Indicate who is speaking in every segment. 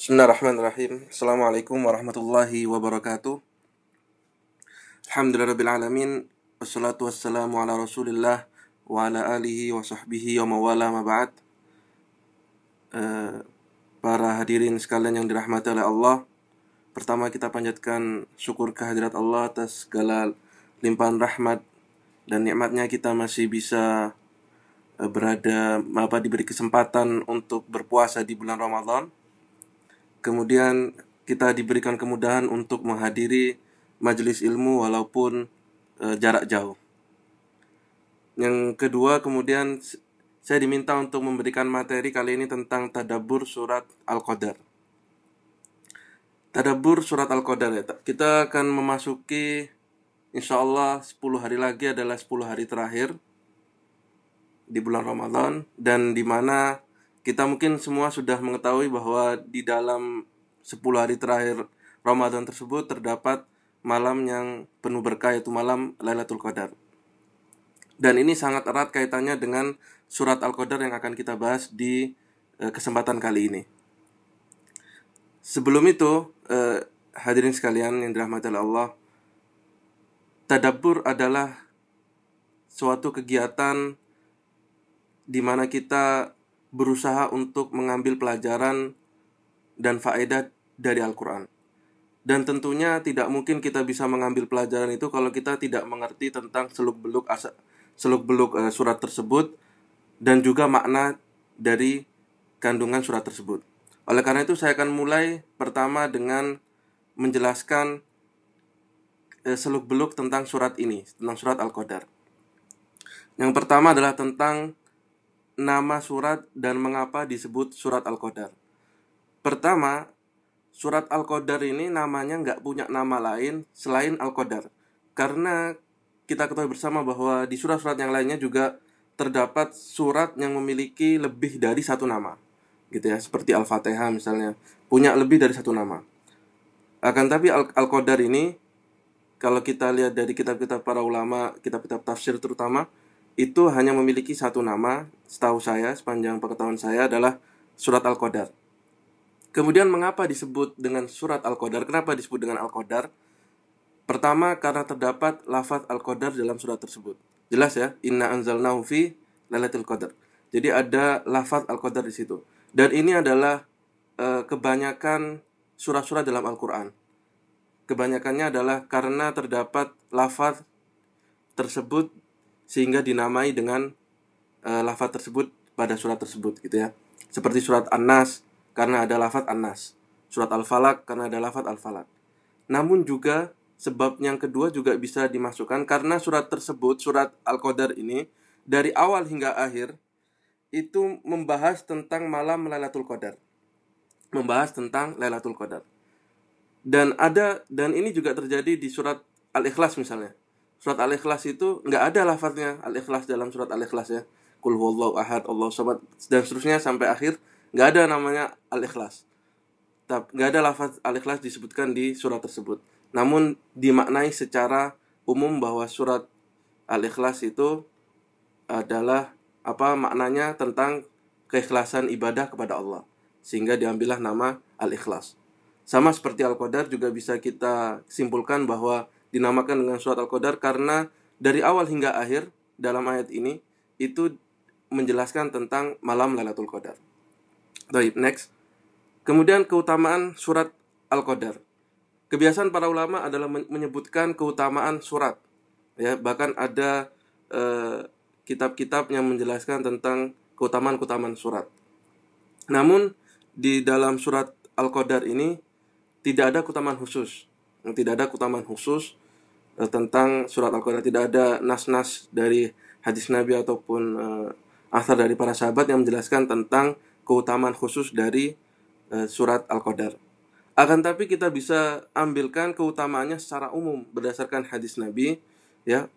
Speaker 1: Bismillahirrahmanirrahim. Assalamualaikum warahmatullahi wabarakatuh. Alhamdulillahirrahmanirrahim. Wassalatu wassalamu ala rasulillah wa ala alihi wa sahbihi wa mawala ma ba'd. Eh, para hadirin sekalian yang dirahmati oleh Allah. Pertama kita panjatkan syukur kehadirat Allah atas segala limpahan rahmat dan nikmatnya kita masih bisa eh, berada apa diberi kesempatan untuk berpuasa di bulan Ramadan Kemudian kita diberikan kemudahan untuk menghadiri majelis ilmu walaupun e, jarak jauh. Yang kedua, kemudian saya diminta untuk memberikan materi kali ini tentang tadabur surat Al-Qadar. Tadabur surat Al-Qadar ya. Kita akan memasuki insya Allah 10 hari lagi adalah 10 hari terakhir di bulan Ramadan dan di mana kita mungkin semua sudah mengetahui bahwa di dalam 10 hari terakhir Ramadan tersebut terdapat malam yang penuh berkah yaitu malam Lailatul Qadar. Dan ini sangat erat kaitannya dengan surat Al-Qadar yang akan kita bahas di eh, kesempatan kali ini. Sebelum itu, eh, hadirin sekalian yang dirahmati Allah, tadabbur adalah suatu kegiatan di mana kita berusaha untuk mengambil pelajaran dan faedah dari Al-Quran. Dan tentunya tidak mungkin kita bisa mengambil pelajaran itu kalau kita tidak mengerti tentang seluk-beluk seluk-beluk uh, surat tersebut dan juga makna dari kandungan surat tersebut. Oleh karena itu saya akan mulai pertama dengan menjelaskan uh, seluk-beluk tentang surat ini, tentang surat Al-Qadar. Yang pertama adalah tentang nama surat dan mengapa disebut surat Al-Qadar. Pertama, surat Al-Qadar ini namanya nggak punya nama lain selain Al-Qadar. Karena kita ketahui bersama bahwa di surat-surat yang lainnya juga terdapat surat yang memiliki lebih dari satu nama. Gitu ya, seperti Al-Fatihah misalnya, punya lebih dari satu nama. Akan tapi Al-Qadar ini kalau kita lihat dari kitab-kitab para ulama, kitab-kitab tafsir terutama, itu hanya memiliki satu nama, setahu saya, sepanjang pengetahuan saya adalah surat Al-Qadar. Kemudian mengapa disebut dengan surat Al-Qadar? Kenapa disebut dengan Al-Qadar? Pertama karena terdapat lafaz Al-Qadar dalam surat tersebut. Jelas ya, inna anzalnahu fi lailatul qadar. Jadi ada lafaz Al-Qadar di situ. Dan ini adalah e, kebanyakan surat-surat dalam Al-Qur'an. Kebanyakannya adalah karena terdapat lafaz tersebut sehingga dinamai dengan uh, lafaz tersebut pada surat tersebut gitu ya. Seperti surat An-Nas karena ada lafaz An-Nas, surat Al-Falaq karena ada lafaz Al-Falaq. Namun juga sebab yang kedua juga bisa dimasukkan karena surat tersebut, surat Al-Qadar ini dari awal hingga akhir itu membahas tentang malam Lailatul Qadar. Membahas tentang Lailatul Qadar. Dan ada dan ini juga terjadi di surat Al-Ikhlas misalnya surat Al-Ikhlas itu nggak ada lafadznya Al-Ikhlas dalam surat Al-Ikhlas ya. Kul huwallahu ahad, Allah samad dan seterusnya sampai akhir nggak ada namanya Al-Ikhlas. Nggak ada lafaz Al-Ikhlas disebutkan di surat tersebut. Namun dimaknai secara umum bahwa surat Al-Ikhlas itu adalah apa maknanya tentang keikhlasan ibadah kepada Allah. Sehingga diambillah nama Al-Ikhlas. Sama seperti Al-Qadar juga bisa kita simpulkan bahwa dinamakan dengan surat Al-Qadar karena dari awal hingga akhir dalam ayat ini itu menjelaskan tentang malam Lailatul Qadar. Baik, next. Kemudian keutamaan surat Al-Qadar. Kebiasaan para ulama adalah menyebutkan keutamaan surat. Ya, bahkan ada eh, kitab-kitab yang menjelaskan tentang keutamaan-keutamaan surat. Namun di dalam surat Al-Qadar ini tidak ada keutamaan khusus. Tidak ada keutamaan khusus uh, tentang surat Al-Qadar. Tidak ada nas-nas dari hadis Nabi ataupun uh, asar dari para sahabat yang menjelaskan tentang keutamaan khusus dari uh, surat Al-Qadar. Akan tapi kita bisa ambilkan keutamaannya secara umum berdasarkan hadis Nabi ya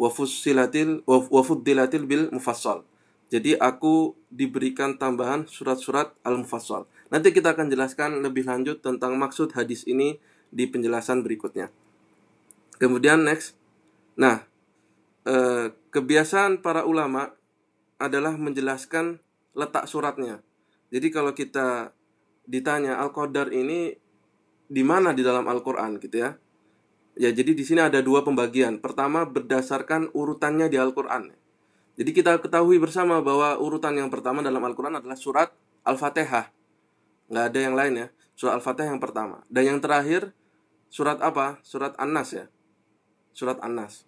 Speaker 1: wafusilatil wafuddilatil bil mufassal. Jadi aku diberikan tambahan surat-surat al-mufassal. Nanti kita akan jelaskan lebih lanjut tentang maksud hadis ini di penjelasan berikutnya. Kemudian next. Nah, eh, kebiasaan para ulama adalah menjelaskan letak suratnya. Jadi kalau kita ditanya Al-Qadar ini di mana di dalam Al-Qur'an gitu ya. Ya, jadi di sini ada dua pembagian. Pertama berdasarkan urutannya di Al-Qur'an. Jadi kita ketahui bersama bahwa urutan yang pertama dalam Al-Qur'an adalah surat Al-Fatihah. Nggak ada yang lain ya. Surat Al-Fatihah yang pertama. Dan yang terakhir surat apa? Surat An-Nas ya. Surat An-Nas.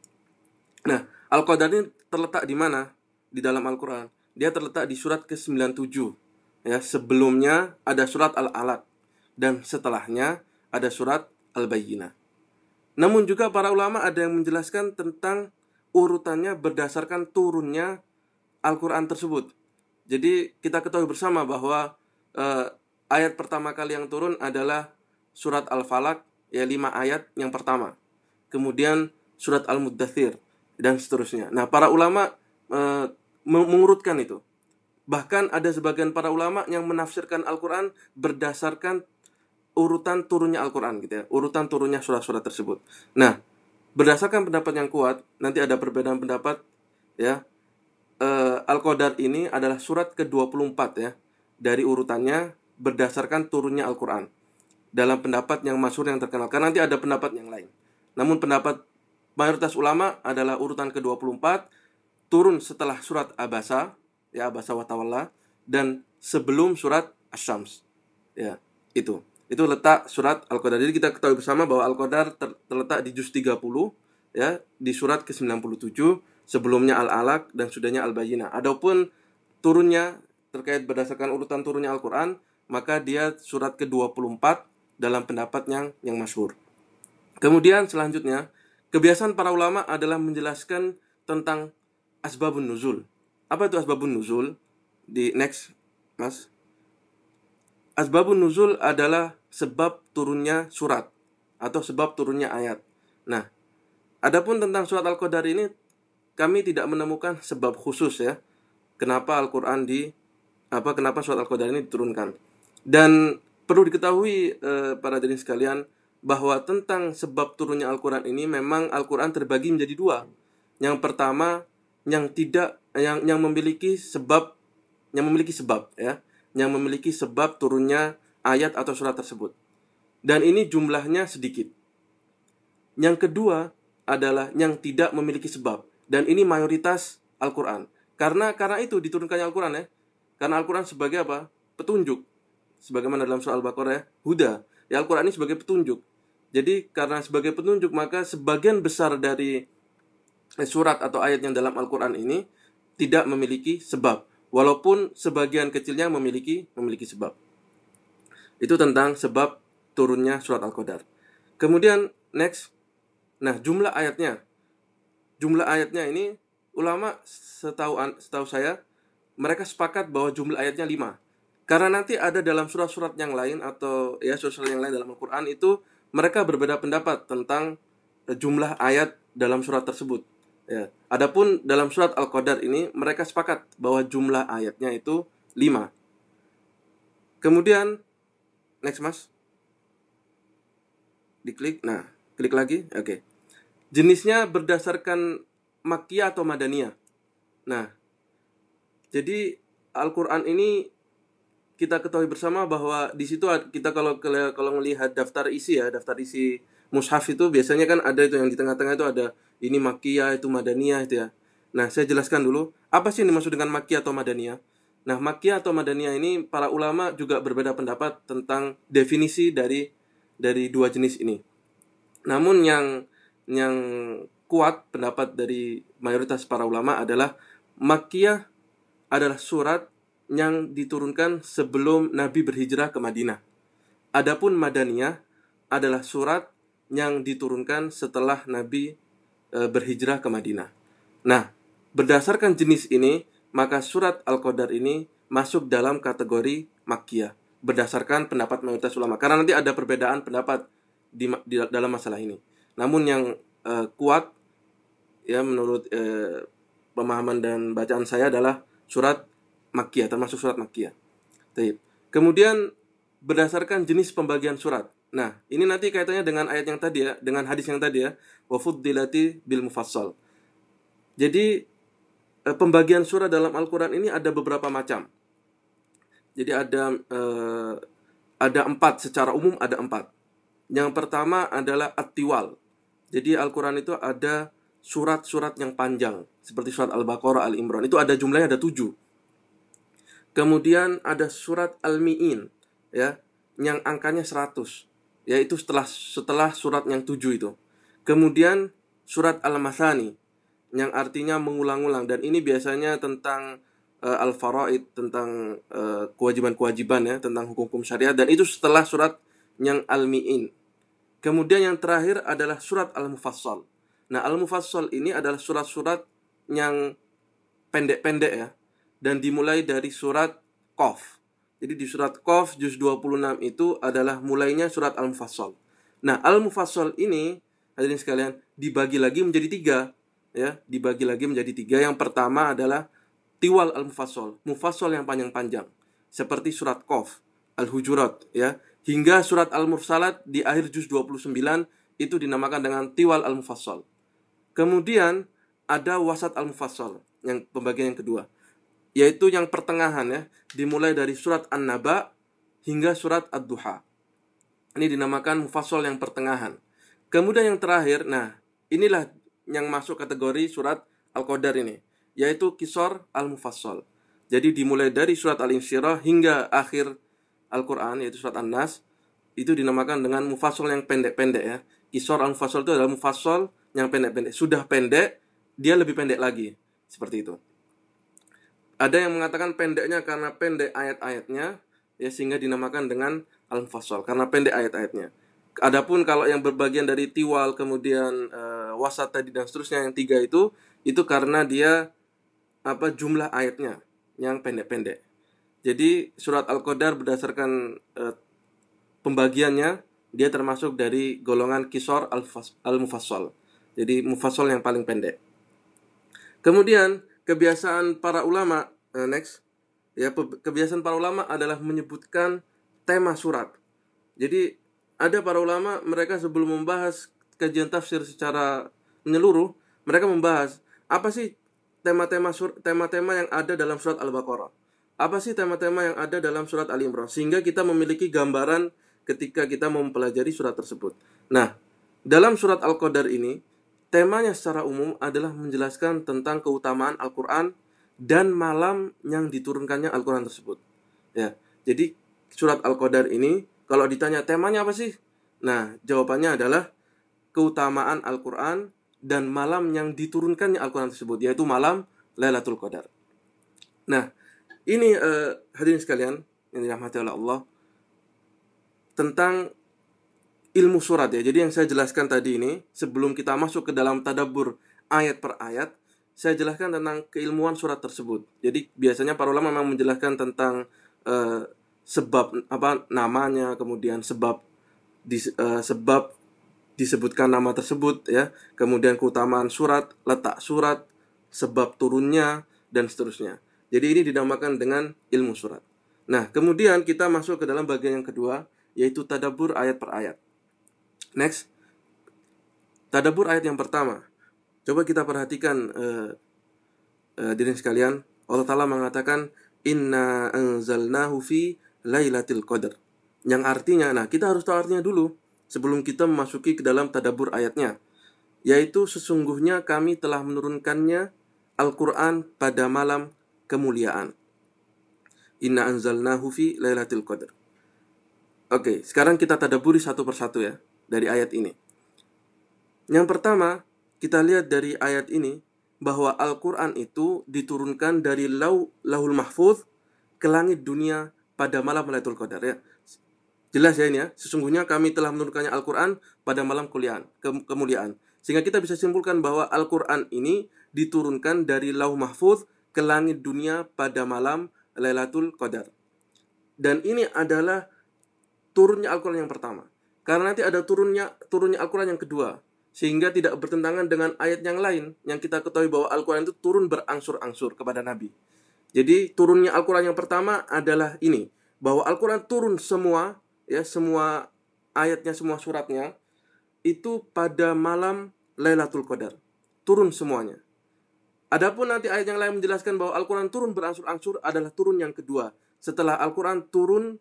Speaker 1: Nah, Al-Qadar ini terletak di mana? Di dalam Al-Qur'an. Dia terletak di surat ke-97. Ya, sebelumnya ada surat Al-Alaq dan setelahnya ada surat Al-Bayyinah. Namun juga para ulama ada yang menjelaskan tentang urutannya berdasarkan turunnya Al-Qur'an tersebut. Jadi kita ketahui bersama bahwa eh, ayat pertama kali yang turun adalah surat Al-Falaq ya lima ayat yang pertama. Kemudian surat Al-Muddathir dan seterusnya. Nah, para ulama e, mengurutkan itu. Bahkan ada sebagian para ulama yang menafsirkan Al-Qur'an berdasarkan urutan turunnya Al-Qur'an gitu ya, urutan turunnya surat-surat tersebut. Nah, berdasarkan pendapat yang kuat, nanti ada perbedaan pendapat ya. E, Al-Qadar ini adalah surat ke-24 ya dari urutannya berdasarkan turunnya Al-Qur'an. Dalam pendapat yang masyhur yang terkenal. Karena nanti ada pendapat yang lain. Namun pendapat mayoritas ulama adalah urutan ke-24 turun setelah surat Abasa ya Abasa wa Tawalla dan sebelum surat Asy-Syams. Ya, itu. Itu letak surat Al-Qadar. Jadi kita ketahui bersama bahwa Al-Qadar ter terletak di juz 30 ya, di surat ke-97, sebelumnya Al-Alaq dan sudahnya Al-Bayyinah. Adapun turunnya terkait berdasarkan urutan turunnya Al-Qur'an, maka dia surat ke-24 dalam pendapat yang yang masyhur. Kemudian selanjutnya Kebiasaan para ulama adalah menjelaskan tentang asbabun nuzul. Apa itu asbabun nuzul? Di next, Mas. Asbabun nuzul adalah sebab turunnya surat atau sebab turunnya ayat. Nah, adapun tentang surat Al-Qadar ini kami tidak menemukan sebab khusus ya. Kenapa Al-Qur'an di apa kenapa surat Al-Qadar ini diturunkan. Dan perlu diketahui eh, para hadirin sekalian, bahwa tentang sebab turunnya Al-Quran ini memang Al-Quran terbagi menjadi dua. Yang pertama yang tidak yang yang memiliki sebab yang memiliki sebab ya, yang memiliki sebab turunnya ayat atau surat tersebut. Dan ini jumlahnya sedikit. Yang kedua adalah yang tidak memiliki sebab dan ini mayoritas Al-Quran. Karena karena itu diturunkannya Al-Quran ya. Karena Al-Quran sebagai apa? Petunjuk. Sebagaimana dalam surah Al-Baqarah ya, huda. Ya Al-Quran ini sebagai petunjuk. Jadi karena sebagai petunjuk maka sebagian besar dari surat atau ayat yang dalam Al-Qur'an ini tidak memiliki sebab walaupun sebagian kecilnya memiliki memiliki sebab. Itu tentang sebab turunnya surat Al-Qadar. Kemudian next nah jumlah ayatnya. Jumlah ayatnya ini ulama setahu setahu saya mereka sepakat bahwa jumlah ayatnya 5. Karena nanti ada dalam surat-surat yang lain atau ya surat-surat yang lain dalam Al-Qur'an itu mereka berbeda pendapat tentang eh, jumlah ayat dalam surat tersebut. Ya. Adapun dalam surat Al-Qadar ini mereka sepakat bahwa jumlah ayatnya itu 5. Kemudian next Mas. Diklik. Nah, klik lagi. Oke. Okay. Jenisnya berdasarkan Makkiyah atau Madaniyah. Nah, jadi Al-Qur'an ini kita ketahui bersama bahwa di situ kita kalau kalau melihat daftar isi ya, daftar isi mushaf itu biasanya kan ada itu yang di tengah-tengah itu ada ini makiyah, itu madaniyah itu ya. Nah, saya jelaskan dulu apa sih yang dimaksud dengan makiyah atau madaniyah. Nah, makiyah atau madaniyah ini para ulama juga berbeda pendapat tentang definisi dari dari dua jenis ini. Namun yang yang kuat pendapat dari mayoritas para ulama adalah makiyah adalah surat yang diturunkan sebelum Nabi berhijrah ke Madinah. Adapun Madaniyah adalah surat yang diturunkan setelah Nabi e, berhijrah ke Madinah. Nah, berdasarkan jenis ini, maka surat Al-Qadar ini masuk dalam kategori Makkiyah berdasarkan pendapat mayoritas ulama. Karena nanti ada perbedaan pendapat di, di dalam masalah ini. Namun yang e, kuat ya menurut e, pemahaman dan bacaan saya adalah surat Makkiyah, termasuk surat. Taib. Kemudian berdasarkan jenis pembagian surat. Nah, ini nanti kaitannya dengan ayat yang tadi ya, dengan hadis yang tadi ya, wa fuddilati bil mufassal. Jadi eh, pembagian surat dalam Al-Qur'an ini ada beberapa macam. Jadi ada eh, ada empat secara umum ada empat. Yang pertama adalah atiwal. Jadi Al-Quran itu ada surat-surat yang panjang seperti surat Al-Baqarah, Al-Imran itu ada jumlahnya ada tujuh. Kemudian ada surat Al-Mi'in ya yang angkanya 100 yaitu setelah setelah surat yang tujuh itu. Kemudian surat Al-Masani yang artinya mengulang-ulang dan ini biasanya tentang uh, al-faraid tentang uh, kewajiban-kewajiban ya tentang hukum-hukum syariat dan itu setelah surat yang al-mi'in. Kemudian yang terakhir adalah surat al-mufassal. Nah, al-mufassal ini adalah surat-surat yang pendek-pendek ya dan dimulai dari surat Qaf. Jadi di surat Qaf juz 26 itu adalah mulainya surat Al-Mufassal. Nah, Al-Mufassal ini hadirin sekalian dibagi lagi menjadi tiga ya, dibagi lagi menjadi tiga. Yang pertama adalah Tiwal Al-Mufassal, Mufassal yang panjang-panjang seperti surat Qaf, Al-Hujurat ya, hingga surat Al-Mursalat di akhir juz 29 itu dinamakan dengan Tiwal Al-Mufassal. Kemudian ada Wasat Al-Mufassal yang pembagian yang kedua yaitu yang pertengahan ya, dimulai dari surat An-Naba hingga surat Ad-Duha. Ini dinamakan mufassal yang pertengahan. Kemudian yang terakhir, nah, inilah yang masuk kategori surat Al-Qadar ini, yaitu Kisor Al-Mufassal. Jadi dimulai dari surat Al-Insyirah hingga akhir Al-Qur'an yaitu surat An-Nas itu dinamakan dengan mufassal yang pendek-pendek ya. Kisor Al-Mufassal itu adalah mufassal yang pendek-pendek. Sudah pendek, dia lebih pendek lagi. Seperti itu. Ada yang mengatakan pendeknya karena pendek ayat-ayatnya ya sehingga dinamakan dengan al-mufassal karena pendek ayat-ayatnya. Adapun kalau yang berbagian dari tiwal kemudian uh, wasat tadi dan seterusnya yang tiga itu itu karena dia apa jumlah ayatnya yang pendek-pendek. Jadi surat Al-Qadar berdasarkan uh, pembagiannya dia termasuk dari golongan kisor al-mufassal. Jadi mufassal yang paling pendek. Kemudian kebiasaan para ulama uh, next ya kebiasaan para ulama adalah menyebutkan tema surat. Jadi ada para ulama mereka sebelum membahas kajian tafsir secara menyeluruh, mereka membahas apa sih tema-tema tema-tema yang ada dalam surat Al-Baqarah. Apa sih tema-tema yang ada dalam surat Al-Imran sehingga kita memiliki gambaran ketika kita mempelajari surat tersebut. Nah, dalam surat Al-Qadar ini Temanya secara umum adalah menjelaskan tentang keutamaan Al-Quran dan malam yang diturunkannya Al-Quran tersebut. Ya, jadi surat Al-Qadar ini kalau ditanya temanya apa sih? Nah, jawabannya adalah keutamaan Al-Quran dan malam yang diturunkannya Al-Quran tersebut, yaitu malam Lailatul Qadar. Nah, ini uh, hadirin sekalian yang dirahmati oleh Allah tentang ilmu surat ya. Jadi yang saya jelaskan tadi ini sebelum kita masuk ke dalam tadabur ayat per ayat, saya jelaskan tentang keilmuan surat tersebut. Jadi biasanya para ulama memang menjelaskan tentang uh, sebab apa namanya, kemudian sebab di, uh, sebab disebutkan nama tersebut ya, kemudian keutamaan surat, letak surat, sebab turunnya dan seterusnya. Jadi ini dinamakan dengan ilmu surat. Nah, kemudian kita masuk ke dalam bagian yang kedua yaitu tadabur ayat per ayat. Next. Tadabur ayat yang pertama. Coba kita perhatikan uh, uh, diri sekalian. Allah Ta'ala mengatakan Inna anzalnahu fi lailatul qadar. Yang artinya, nah kita harus tahu artinya dulu sebelum kita memasuki ke dalam tadabur ayatnya. Yaitu sesungguhnya kami telah menurunkannya Al-Quran pada malam kemuliaan. Inna anzalnahu fi lailatul qadar. Oke, sekarang kita tadaburi satu persatu ya dari ayat ini. Yang pertama, kita lihat dari ayat ini bahwa Al-Quran itu diturunkan dari lau, lahul mahfuz ke langit dunia pada malam Lailatul Qadar ya. Jelas ya ini ya, sesungguhnya kami telah menurunkannya Al-Quran pada malam kuliah, ke, kemuliaan. Sehingga kita bisa simpulkan bahwa Al-Quran ini diturunkan dari lauh mahfuz ke langit dunia pada malam Lailatul Qadar. Dan ini adalah turunnya Al-Quran yang pertama. Karena nanti ada turunnya turunnya Al-Quran yang kedua. Sehingga tidak bertentangan dengan ayat yang lain yang kita ketahui bahwa Al-Quran itu turun berangsur-angsur kepada Nabi. Jadi turunnya Al-Quran yang pertama adalah ini. Bahwa Al-Quran turun semua, ya semua ayatnya, semua suratnya, itu pada malam Lailatul Qadar. Turun semuanya. Adapun nanti ayat yang lain menjelaskan bahwa Al-Quran turun berangsur-angsur adalah turun yang kedua. Setelah Al-Quran turun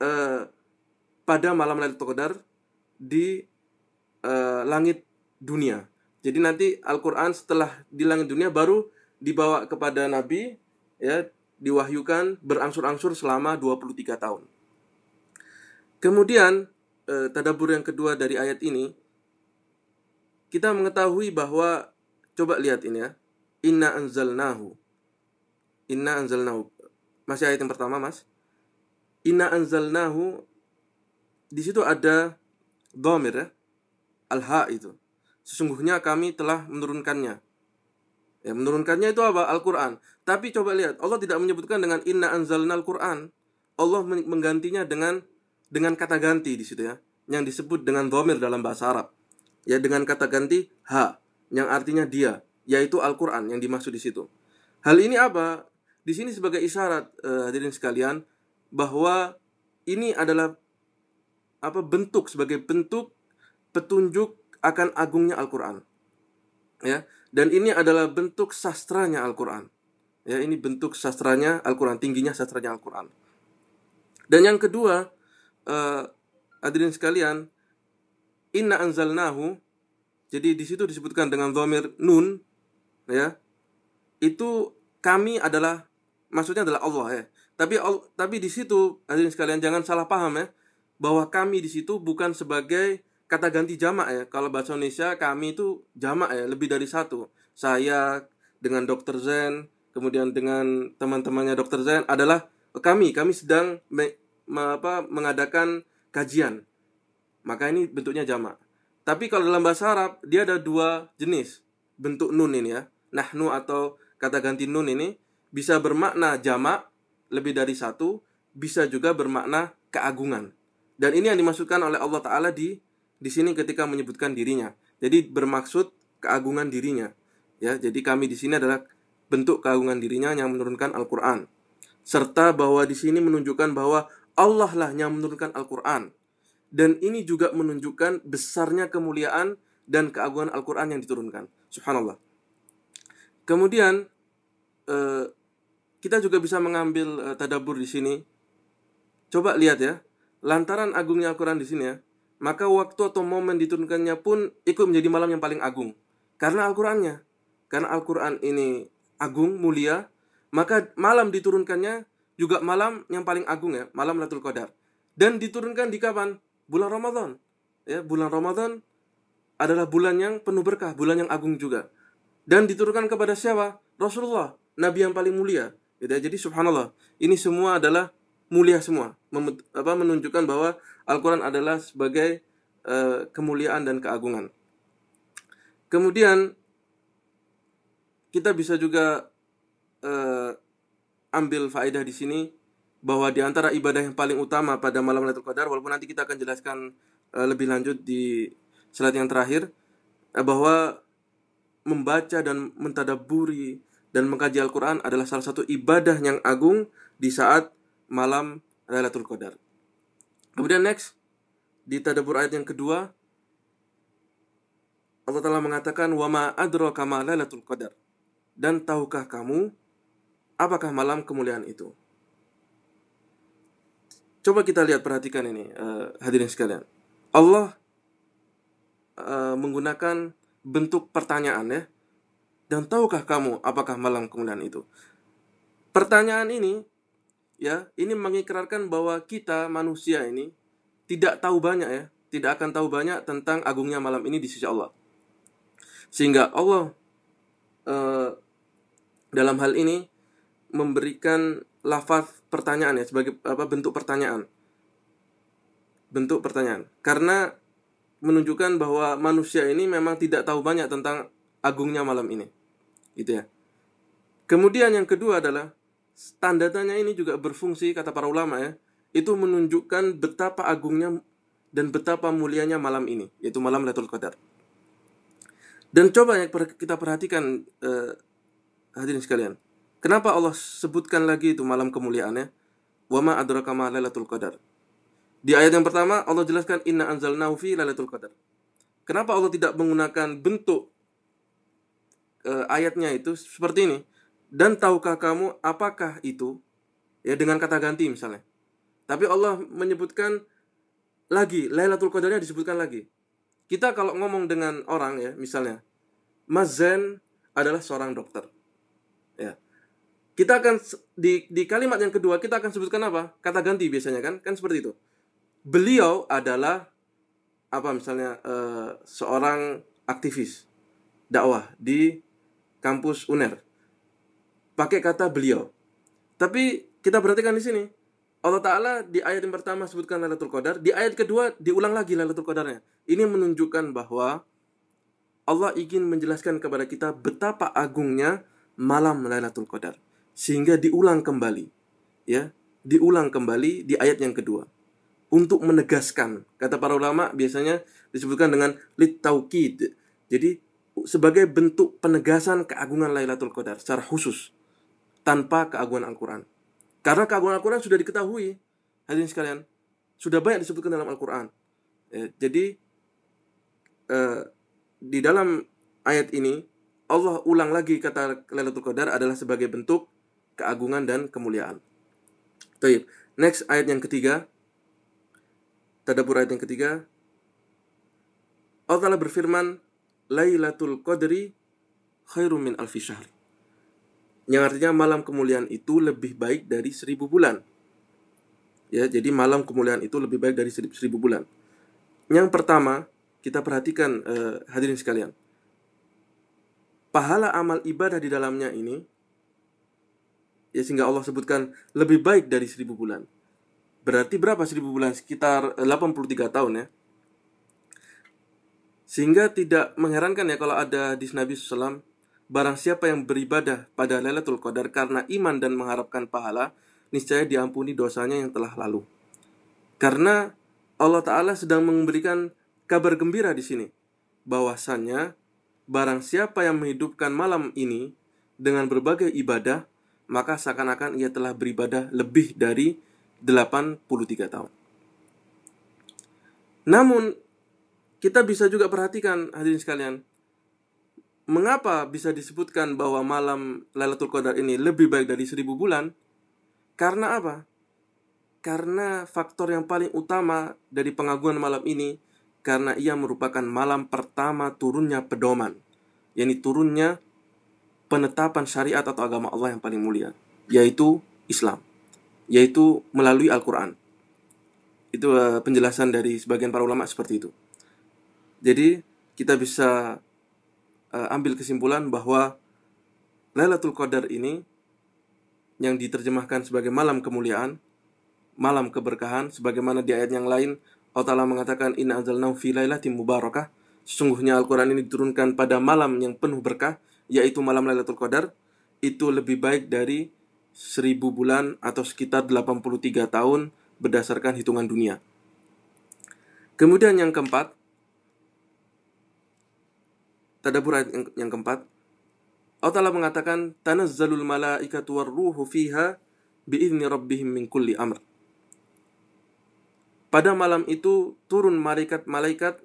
Speaker 1: uh, pada malam Lailatul Qadar di uh, langit dunia. Jadi nanti Al-Qur'an setelah di langit dunia baru dibawa kepada Nabi ya diwahyukan berangsur-angsur selama 23 tahun. Kemudian uh, tadabur yang kedua dari ayat ini kita mengetahui bahwa coba lihat ini ya. Inna anzalnahu. Inna anzalnahu. Masih ayat yang pertama, Mas. Inna anzalnahu di situ ada dhamir ya. Al-ha itu. Sesungguhnya kami telah menurunkannya. Ya, menurunkannya itu apa? Al-Qur'an. Tapi coba lihat, Allah tidak menyebutkan dengan inna anzalnal Qur'an. Allah menggantinya dengan dengan kata ganti di situ ya, yang disebut dengan dhamir dalam bahasa Arab. Ya, dengan kata ganti ha, yang artinya dia, yaitu Al-Qur'an yang dimaksud di situ. Hal ini apa? Di sini sebagai isyarat eh, hadirin sekalian bahwa ini adalah apa bentuk sebagai bentuk petunjuk akan agungnya Al-Qur'an. Ya, dan ini adalah bentuk sastranya Al-Qur'an. Ya, ini bentuk sastranya Al-Qur'an, tingginya sastranya Al-Qur'an. Dan yang kedua, uh, hadirin sekalian, inna anzalnahu jadi di situ disebutkan dengan dhamir nun ya. Itu kami adalah maksudnya adalah Allah ya. Tapi tapi di situ hadirin sekalian jangan salah paham ya bahwa kami di situ bukan sebagai kata ganti jamak ya. Kalau bahasa Indonesia kami itu jamak ya, lebih dari satu. Saya dengan Dokter Zen, kemudian dengan teman-temannya Dokter Zen adalah kami. Kami sedang me, me, apa, mengadakan kajian. Maka ini bentuknya jamak. Tapi kalau dalam bahasa Arab dia ada dua jenis bentuk nun ini ya. Nahnu atau kata ganti nun ini bisa bermakna jamak lebih dari satu, bisa juga bermakna keagungan. Dan ini yang dimaksudkan oleh Allah Ta'ala di di sini ketika menyebutkan dirinya. Jadi bermaksud keagungan dirinya. Ya, jadi kami di sini adalah bentuk keagungan dirinya yang menurunkan Al-Qur'an. Serta bahwa di sini menunjukkan bahwa Allah lah yang menurunkan Al-Qur'an. Dan ini juga menunjukkan besarnya kemuliaan dan keagungan Al-Qur'an yang diturunkan. Subhanallah. Kemudian eh, kita juga bisa mengambil eh, tadabur di sini. Coba lihat ya, Lantaran agungnya Al-Quran di sini ya, maka waktu atau momen diturunkannya pun ikut menjadi malam yang paling agung. Karena Al-Qurannya. Karena Al-Quran ini agung, mulia, maka malam diturunkannya juga malam yang paling agung ya, malam Lailatul Qadar. Dan diturunkan di kapan? Bulan Ramadan. Ya, bulan Ramadan adalah bulan yang penuh berkah, bulan yang agung juga. Dan diturunkan kepada siapa? Rasulullah, nabi yang paling mulia. Jadi subhanallah, ini semua adalah mulia semua apa menunjukkan bahwa Al-Qur'an adalah sebagai uh, kemuliaan dan keagungan. Kemudian kita bisa juga uh, ambil faedah di sini bahwa di antara ibadah yang paling utama pada malam Lailatul Qadar walaupun nanti kita akan jelaskan uh, lebih lanjut di slide yang terakhir uh, bahwa membaca dan mentadaburi dan mengkaji Al-Qur'an adalah salah satu ibadah yang agung di saat malam Lailatul Qadar. Kemudian next di tadabbur ayat yang kedua Allah Ta'ala mengatakan wa ma adraka ma Lailatul Qadar. Dan tahukah kamu apakah malam kemuliaan itu? Coba kita lihat perhatikan ini uh, hadirin sekalian. Allah uh, menggunakan bentuk pertanyaan ya. Dan tahukah kamu apakah malam kemuliaan itu? Pertanyaan ini ya ini mengikrarkan bahwa kita manusia ini tidak tahu banyak ya tidak akan tahu banyak tentang agungnya malam ini di sisi Allah. Sehingga Allah eh, dalam hal ini memberikan lafaz pertanyaan ya sebagai apa bentuk pertanyaan. Bentuk pertanyaan. Karena menunjukkan bahwa manusia ini memang tidak tahu banyak tentang agungnya malam ini. Gitu ya. Kemudian yang kedua adalah tanda tanya ini juga berfungsi kata para ulama ya. Itu menunjukkan betapa agungnya dan betapa mulianya malam ini yaitu malam Lailatul Qadar. Dan coba yang kita perhatikan eh, hadirin sekalian. Kenapa Allah sebutkan lagi itu malam kemuliaannya wa ma adraka ma Lailatul Qadar. Di ayat yang pertama Allah jelaskan inna anzalnahu fi Lailatul Qadar. Kenapa Allah tidak menggunakan bentuk eh, ayatnya itu seperti ini dan tahukah kamu apakah itu? Ya dengan kata ganti misalnya. Tapi Allah menyebutkan lagi Lailatul Qadarnya disebutkan lagi. Kita kalau ngomong dengan orang ya, misalnya Mazen adalah seorang dokter. Ya. Kita akan di di kalimat yang kedua kita akan sebutkan apa? Kata ganti biasanya kan? Kan seperti itu. Beliau adalah apa misalnya uh, seorang aktivis dakwah di kampus UNER. Pakai kata beliau. Tapi kita perhatikan di sini. Allah Ta'ala di ayat yang pertama sebutkan Lailatul Qadar. Di ayat kedua diulang lagi Lailatul Qadarnya. Ini menunjukkan bahwa Allah ingin menjelaskan kepada kita betapa agungnya malam Lailatul Qadar. Sehingga diulang kembali. Ya, diulang kembali di ayat yang kedua. Untuk menegaskan. Kata para ulama biasanya disebutkan dengan lit taukid. Jadi sebagai bentuk penegasan keagungan Lailatul Qadar secara khusus tanpa keagungan Al-Qur'an. Karena keagungan Al-Qur'an sudah diketahui. Hadirin sekalian, sudah banyak disebutkan dalam Al-Qur'an. Ya, jadi eh, di dalam ayat ini Allah ulang lagi kata Lailatul Qadar adalah sebagai bentuk keagungan dan kemuliaan. Taib. Next ayat yang ketiga. Tadabur ayat yang ketiga. Allah Ta'ala berfirman, Lailatul Qadri khairum min alfi syahr. Yang artinya malam kemuliaan itu lebih baik dari seribu bulan. Ya, jadi malam kemuliaan itu lebih baik dari seribu bulan. Yang pertama, kita perhatikan eh, hadirin sekalian. Pahala amal ibadah di dalamnya ini, ya sehingga Allah sebutkan lebih baik dari seribu bulan. Berarti berapa seribu bulan? Sekitar 83 tahun ya. Sehingga tidak mengherankan ya kalau ada di Nabi SAW Barang siapa yang beribadah pada Lailatul Qadar karena iman dan mengharapkan pahala, niscaya diampuni dosanya yang telah lalu. Karena Allah Ta'ala sedang memberikan kabar gembira di sini. Bahwasannya, barang siapa yang menghidupkan malam ini dengan berbagai ibadah, maka seakan-akan ia telah beribadah lebih dari 83 tahun. Namun, kita bisa juga perhatikan hadirin sekalian, mengapa bisa disebutkan bahwa malam Lailatul Qadar ini lebih baik dari seribu bulan? Karena apa? Karena faktor yang paling utama dari pengagungan malam ini karena ia merupakan malam pertama turunnya pedoman, yakni turunnya penetapan syariat atau agama Allah yang paling mulia, yaitu Islam, yaitu melalui Al-Qur'an. Itu uh, penjelasan dari sebagian para ulama seperti itu. Jadi kita bisa uh, ambil kesimpulan bahwa Lailatul Qadar ini yang diterjemahkan sebagai malam kemuliaan, malam keberkahan, sebagaimana di ayat yang lain Allah Ta'ala mengatakan Inna anzalnahu fi lailatin mubarakah. Sesungguhnya Al-Quran ini diturunkan pada malam yang penuh berkah, yaitu malam Lailatul Qadar. Itu lebih baik dari seribu bulan atau sekitar 83 tahun berdasarkan hitungan dunia. Kemudian yang keempat, tadabur ayat yang, yang keempat. Allah Ta'ala mengatakan tanazzalul malaikatu warruhu fiha biizni rabbihim min kulli amr. Pada malam itu turun malaikat-malaikat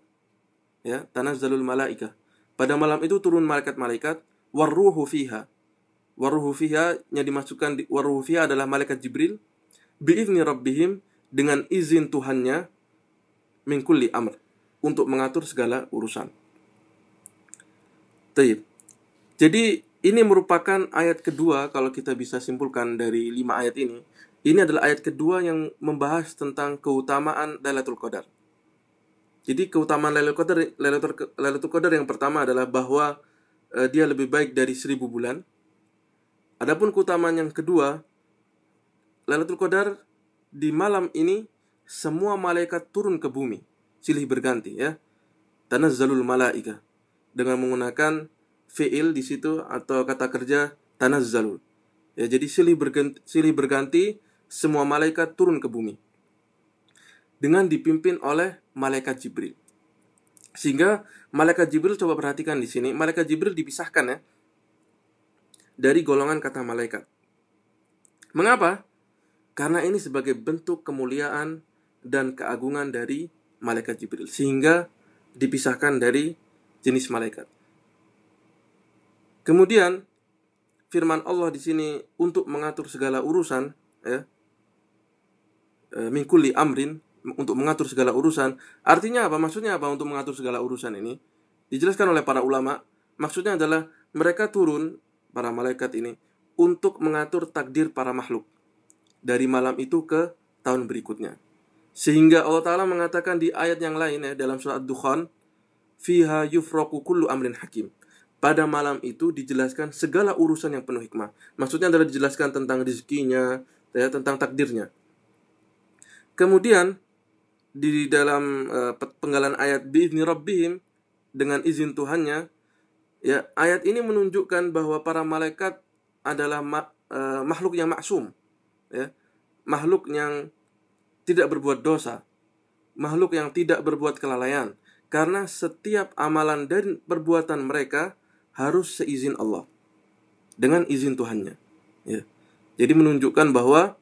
Speaker 1: ya tanazzalul malaika. Pada malam itu turun malaikat-malaikat warruhu fiha. Warruhu fiha yang dimasukkan di warruhu fiha adalah malaikat Jibril biizni rabbihim dengan izin Tuhannya min kulli amr untuk mengatur segala urusan Taib. Jadi ini merupakan ayat kedua kalau kita bisa simpulkan dari lima ayat ini. Ini adalah ayat kedua yang membahas tentang keutamaan Lailatul Qadar. Jadi keutamaan Lailatul Qadar, Lailatul, Lailatul Qadar yang pertama adalah bahwa uh, dia lebih baik dari seribu bulan. Adapun keutamaan yang kedua, Lailatul Qadar di malam ini semua malaikat turun ke bumi, silih berganti ya. Tanazzalul malaika dengan menggunakan fiil di situ atau kata kerja tanazzalul. Ya, jadi silih berganti, silih berganti semua malaikat turun ke bumi dengan dipimpin oleh malaikat Jibril. Sehingga malaikat Jibril coba perhatikan di sini, malaikat Jibril dipisahkan ya dari golongan kata malaikat. Mengapa? Karena ini sebagai bentuk kemuliaan dan keagungan dari malaikat Jibril sehingga dipisahkan dari jenis malaikat. Kemudian firman Allah di sini untuk mengatur segala urusan ya e, mingkuli amrin untuk mengatur segala urusan. Artinya apa? Maksudnya apa untuk mengatur segala urusan ini? Dijelaskan oleh para ulama, maksudnya adalah mereka turun para malaikat ini untuk mengatur takdir para makhluk dari malam itu ke tahun berikutnya. Sehingga Allah Ta'ala mengatakan di ayat yang lain ya dalam surat Dukhan, Fiha yufroku kullu amrin hakim. Pada malam itu dijelaskan segala urusan yang penuh hikmah. Maksudnya adalah dijelaskan tentang rezekinya, ya, tentang takdirnya. Kemudian di dalam uh, penggalan ayat biizni rabbihim dengan izin Tuhannya, ya ayat ini menunjukkan bahwa para malaikat adalah ma uh, makhluk yang maksum, ya makhluk yang tidak berbuat dosa, makhluk yang tidak berbuat kelalaian, karena setiap amalan dan perbuatan mereka harus seizin Allah dengan izin Tuhannya. Ya. Jadi menunjukkan bahwa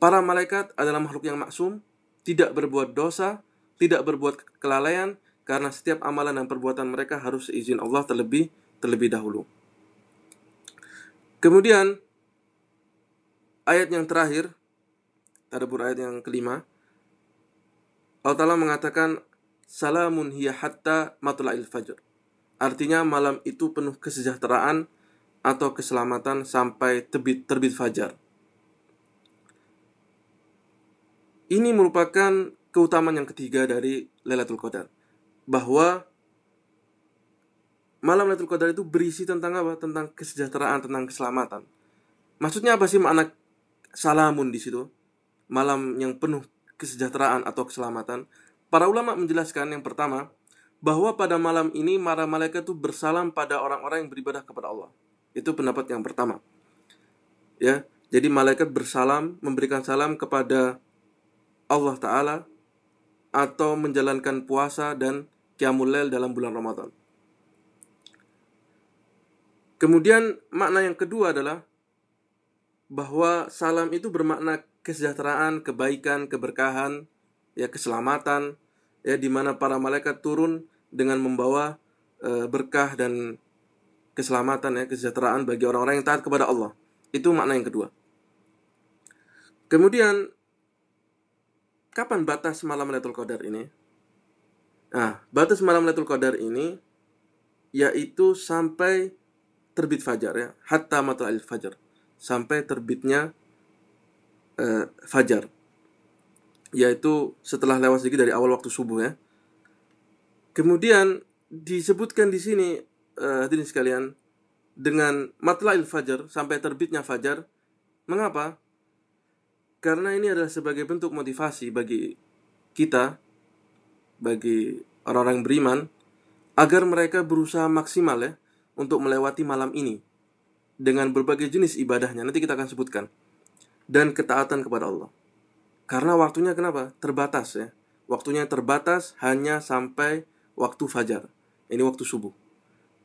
Speaker 1: para malaikat adalah makhluk yang maksum, tidak berbuat dosa, tidak berbuat kelalaian karena setiap amalan dan perbuatan mereka harus seizin Allah terlebih terlebih dahulu. Kemudian ayat yang terakhir tadabbur ayat yang kelima Allah Ta'ala mengatakan salamun hiya hatta matla'il fajr Artinya malam itu penuh kesejahteraan atau keselamatan sampai terbit terbit fajar. Ini merupakan keutamaan yang ketiga dari Lailatul Qadar. Bahwa malam Lailatul Qadar itu berisi tentang apa? Tentang kesejahteraan, tentang keselamatan. Maksudnya apa sih makna salamun di situ? Malam yang penuh kesejahteraan atau keselamatan. Para ulama menjelaskan yang pertama, bahwa pada malam ini para malaikat itu bersalam pada orang-orang yang beribadah kepada Allah. Itu pendapat yang pertama. Ya, jadi malaikat bersalam, memberikan salam kepada Allah taala atau menjalankan puasa dan qiyamul dalam bulan Ramadan. Kemudian makna yang kedua adalah bahwa salam itu bermakna kesejahteraan, kebaikan, keberkahan, ya keselamatan, ya di mana para malaikat turun dengan membawa e, berkah dan keselamatan ya kesejahteraan bagi orang-orang yang taat kepada Allah. Itu makna yang kedua. Kemudian kapan batas malam Lailatul Qadar ini? Nah, batas malam Lailatul Qadar ini yaitu sampai terbit fajar ya, hatta matla'il fajar. Sampai terbitnya uh, fajar. Yaitu setelah lewat sedikit dari awal waktu subuh ya. Kemudian disebutkan di sini uh, hadirin sekalian dengan matla'il fajar sampai terbitnya fajar. Mengapa? Karena ini adalah sebagai bentuk motivasi bagi kita bagi orang-orang beriman agar mereka berusaha maksimal ya untuk melewati malam ini dengan berbagai jenis ibadahnya. Nanti kita akan sebutkan. Dan ketaatan kepada Allah. Karena waktunya kenapa? Terbatas ya. Waktunya terbatas hanya sampai waktu fajar. Ini waktu subuh.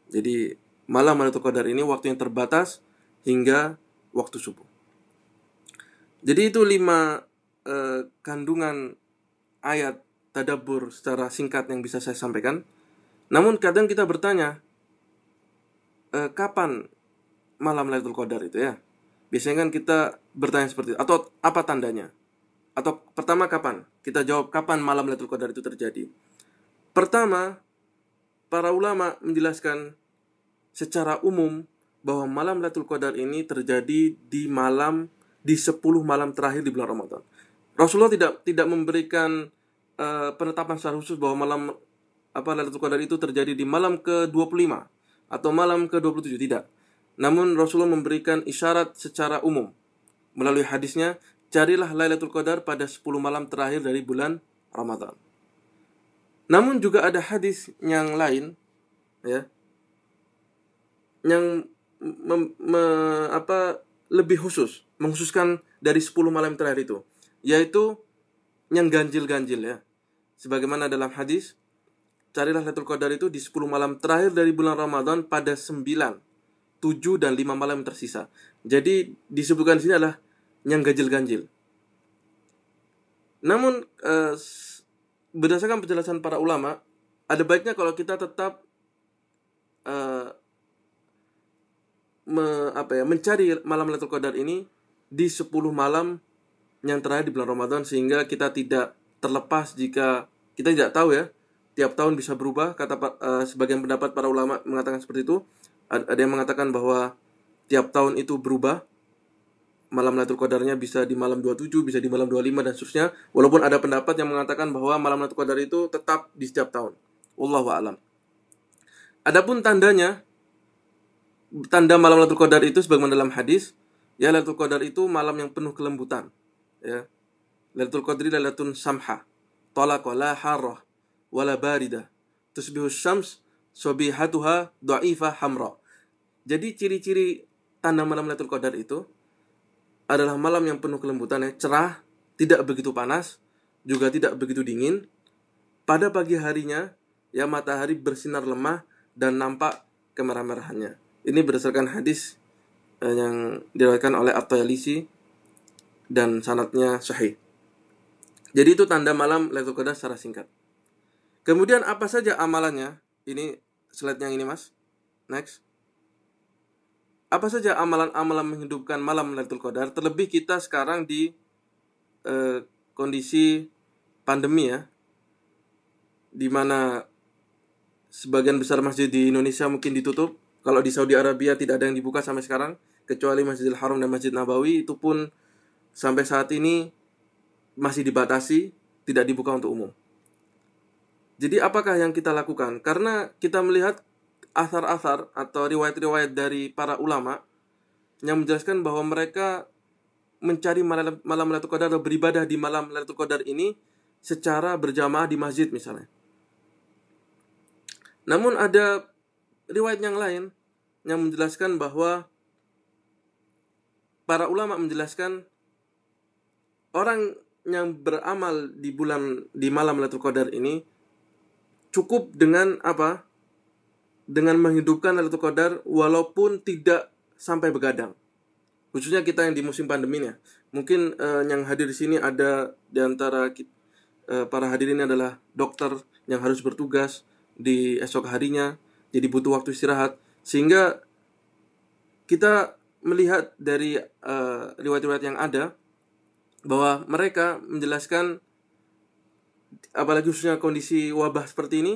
Speaker 1: Jadi malam Lailatul Qadar ini waktu yang terbatas hingga waktu subuh. Jadi itu lima eh, kandungan ayat tadabur secara singkat yang bisa saya sampaikan. Namun kadang kita bertanya, eh, kapan malam Lailatul Qadar itu ya? Biasanya kan kita bertanya seperti itu. Atau apa tandanya? Atau pertama kapan? Kita jawab kapan malam Lailatul Qadar itu terjadi. Pertama, para ulama menjelaskan secara umum bahwa malam Lailatul Qadar ini terjadi di malam di 10 malam terakhir di bulan Ramadan. Rasulullah tidak tidak memberikan uh, penetapan secara khusus bahwa malam apa Lailatul Qadar itu terjadi di malam ke-25 atau malam ke-27 tidak. Namun Rasulullah memberikan isyarat secara umum melalui hadisnya, carilah Lailatul Qadar pada 10 malam terakhir dari bulan Ramadan. Namun juga ada hadis yang lain ya yang me, me, apa lebih khusus, mengkhususkan dari 10 malam terakhir itu, yaitu yang ganjil-ganjil ya. Sebagaimana dalam hadis, carilah Lailatul Qadar itu di 10 malam terakhir dari bulan Ramadan pada 9, 7 dan 5 malam tersisa. Jadi disebutkan di sini adalah yang ganjil-ganjil. Namun eh, berdasarkan penjelasan para ulama, ada baiknya kalau kita tetap uh, me, apa ya mencari malam Lailatul Qadar ini di 10 malam yang terakhir di bulan Ramadan sehingga kita tidak terlepas jika kita tidak tahu ya tiap tahun bisa berubah. Kata uh, sebagian pendapat para ulama mengatakan seperti itu. Ada yang mengatakan bahwa tiap tahun itu berubah malam Lailatul Qadarnya bisa di malam 27, bisa di malam 25 dan seterusnya. Walaupun ada pendapat yang mengatakan bahwa malam Lailatul Qadar itu tetap di setiap tahun. Wallahu a'lam. Adapun tandanya tanda malam Lailatul Qadar itu sebagaimana dalam hadis, ya Lailatul Qadar itu malam yang penuh kelembutan, ya. Lailatul Qadri lailatun samha, talaqa la harrah wala barida. Tusbihu syams sobihatuha dha'ifa hamra. Jadi ciri-ciri tanda malam Lailatul Qadar itu adalah malam yang penuh kelembutan ya, cerah, tidak begitu panas, juga tidak begitu dingin. Pada pagi harinya, ya matahari bersinar lemah dan nampak kemerah-merahannya. Ini berdasarkan hadis eh, yang diriwayatkan oleh At-Tayalisi dan sanatnya sahih. Jadi itu tanda malam Lailatul Qadar secara singkat. Kemudian apa saja amalannya? Ini slide yang ini Mas. Next apa saja amalan-amalan menghidupkan malam Lailatul Qadar terlebih kita sekarang di eh, kondisi pandemi ya. Di mana sebagian besar masjid di Indonesia mungkin ditutup. Kalau di Saudi Arabia tidak ada yang dibuka sampai sekarang kecuali Masjidil Haram dan Masjid Nabawi. Itu pun sampai saat ini masih dibatasi tidak dibuka untuk umum. Jadi apakah yang kita lakukan? Karena kita melihat asar-asar atau riwayat-riwayat dari para ulama yang menjelaskan bahwa mereka mencari malam malam Lailatul Qadar atau beribadah di malam Lailatul Qadar ini secara berjamaah di masjid misalnya. Namun ada riwayat yang lain yang menjelaskan bahwa para ulama menjelaskan orang yang beramal di bulan di malam Lailatul Qadar ini cukup dengan apa? Dengan menghidupkan Lailatul Qadar walaupun tidak sampai begadang. Khususnya kita yang di musim pandemi ya. Mungkin uh, yang hadir di sini ada di antara uh, para hadirin adalah dokter yang harus bertugas di esok harinya, jadi butuh waktu istirahat sehingga kita melihat dari uh, riwayat-riwayat yang ada bahwa mereka menjelaskan apalagi khususnya kondisi wabah seperti ini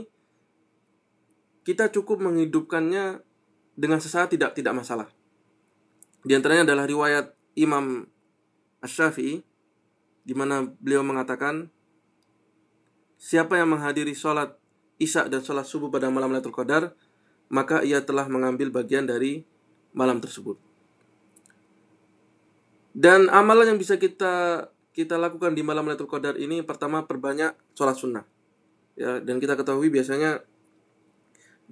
Speaker 1: kita cukup menghidupkannya dengan sesaat tidak tidak masalah. Di antaranya adalah riwayat Imam Asy-Syafi'i di mana beliau mengatakan siapa yang menghadiri sholat Isya dan sholat subuh pada malam Lailatul Qadar maka ia telah mengambil bagian dari malam tersebut. Dan amalan yang bisa kita kita lakukan di malam Lailatul Qadar ini pertama perbanyak sholat sunnah. Ya, dan kita ketahui biasanya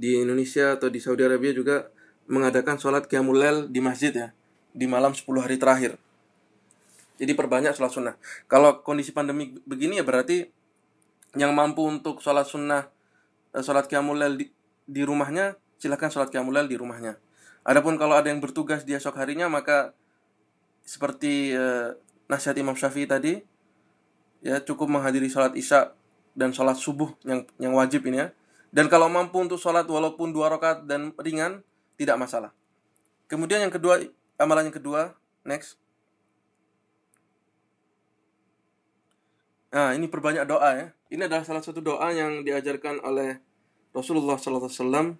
Speaker 1: di Indonesia atau di Saudi Arabia juga mengadakan sholat Qiyamul di masjid ya di malam 10 hari terakhir. Jadi perbanyak sholat sunnah. Kalau kondisi pandemi begini ya berarti yang mampu untuk sholat sunnah eh, sholat Qiyamul di, di rumahnya silahkan sholat Qiyamul di rumahnya. Adapun kalau ada yang bertugas di esok harinya maka seperti eh, nasihat Imam Syafi'i tadi ya cukup menghadiri sholat isya dan sholat subuh yang yang wajib ini ya dan kalau mampu untuk sholat walaupun dua rakaat dan ringan, tidak masalah. Kemudian yang kedua, amalan yang kedua, next. Nah, ini perbanyak doa ya. Ini adalah salah satu doa yang diajarkan oleh Rasulullah SAW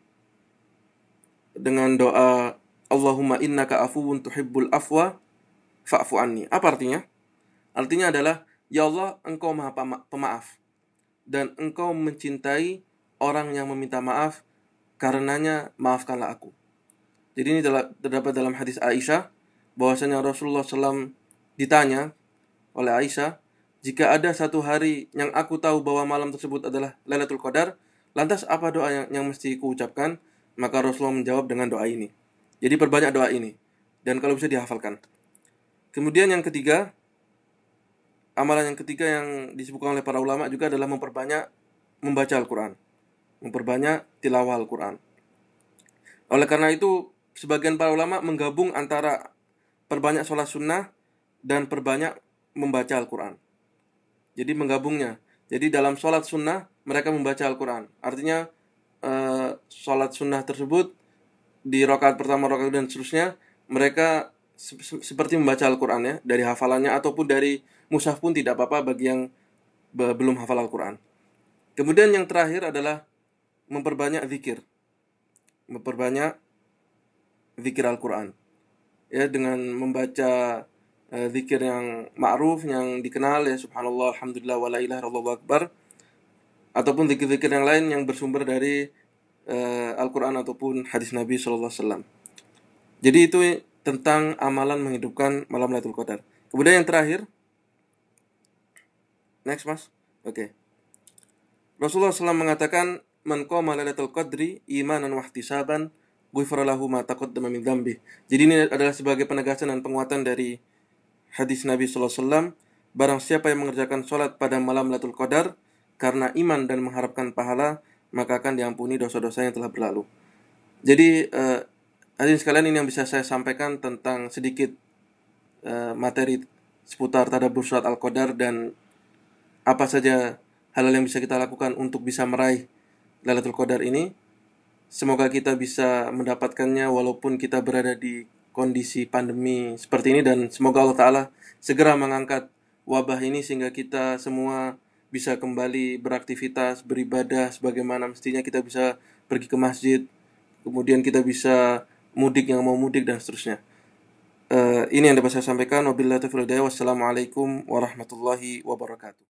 Speaker 1: dengan doa Allahumma innaka afuwun tuhibbul afwa fa'fu anni. Apa artinya? Artinya adalah Ya Allah, engkau maha pemaaf dan engkau mencintai orang yang meminta maaf, karenanya maafkanlah aku. Jadi ini terdapat dalam hadis Aisyah bahwasanya Rasulullah SAW ditanya oleh Aisyah, jika ada satu hari yang aku tahu bahwa malam tersebut adalah Lailatul Qadar, lantas apa doa yang, yang mesti kuucapkan? Maka Rasulullah menjawab dengan doa ini. Jadi perbanyak doa ini dan kalau bisa dihafalkan. Kemudian yang ketiga, amalan yang ketiga yang disebutkan oleh para ulama juga adalah memperbanyak membaca Al-Quran memperbanyak tilawah Al-Quran. Oleh karena itu, sebagian para ulama menggabung antara perbanyak sholat sunnah dan perbanyak membaca Al-Quran. Jadi menggabungnya. Jadi dalam sholat sunnah mereka membaca Al-Quran. Artinya uh, sholat sunnah tersebut di rokaat pertama, rokaat dan seterusnya mereka se seperti membaca Al-Quran ya dari hafalannya ataupun dari mushaf pun tidak apa-apa bagi yang be- belum hafal Al-Quran. Kemudian yang terakhir adalah memperbanyak zikir. Memperbanyak zikir Al-Quran. Ya, dengan membaca uh, zikir yang ma'ruf, yang dikenal ya subhanallah, alhamdulillah, wa la ilaha illallah akbar. Ataupun zikir-zikir yang lain yang bersumber dari uh, Al-Quran ataupun hadis Nabi SAW. Jadi itu tentang amalan menghidupkan malam Lailatul Qadar. Kemudian yang terakhir, next mas, oke. Okay. Rasulullah SAW mengatakan, "Man qama lailatul qadri imanan wa ihtisaban, ghufira lahu ma taqaddama min dzambi." Jadi ini adalah sebagai penegasan dan penguatan dari hadis Nabi SAW. Barang siapa yang mengerjakan sholat pada malam Lailatul Qadar karena iman dan mengharapkan pahala, maka akan diampuni dosa-dosa yang telah berlalu. Jadi uh, hadirin sekalian ini yang bisa saya sampaikan tentang sedikit uh, materi seputar tadabbur surat Al-Qadar dan apa saja hal-hal yang bisa kita lakukan untuk bisa meraih Lailatul Qadar ini. Semoga kita bisa mendapatkannya walaupun kita berada di kondisi pandemi seperti ini dan semoga Allah Ta'ala segera mengangkat wabah ini sehingga kita semua bisa kembali beraktivitas, beribadah sebagaimana mestinya kita bisa pergi ke masjid, kemudian kita bisa mudik yang mau mudik dan seterusnya. Uh, ini yang dapat saya sampaikan. Wabillahi taufiq Wassalamualaikum warahmatullahi wabarakatuh.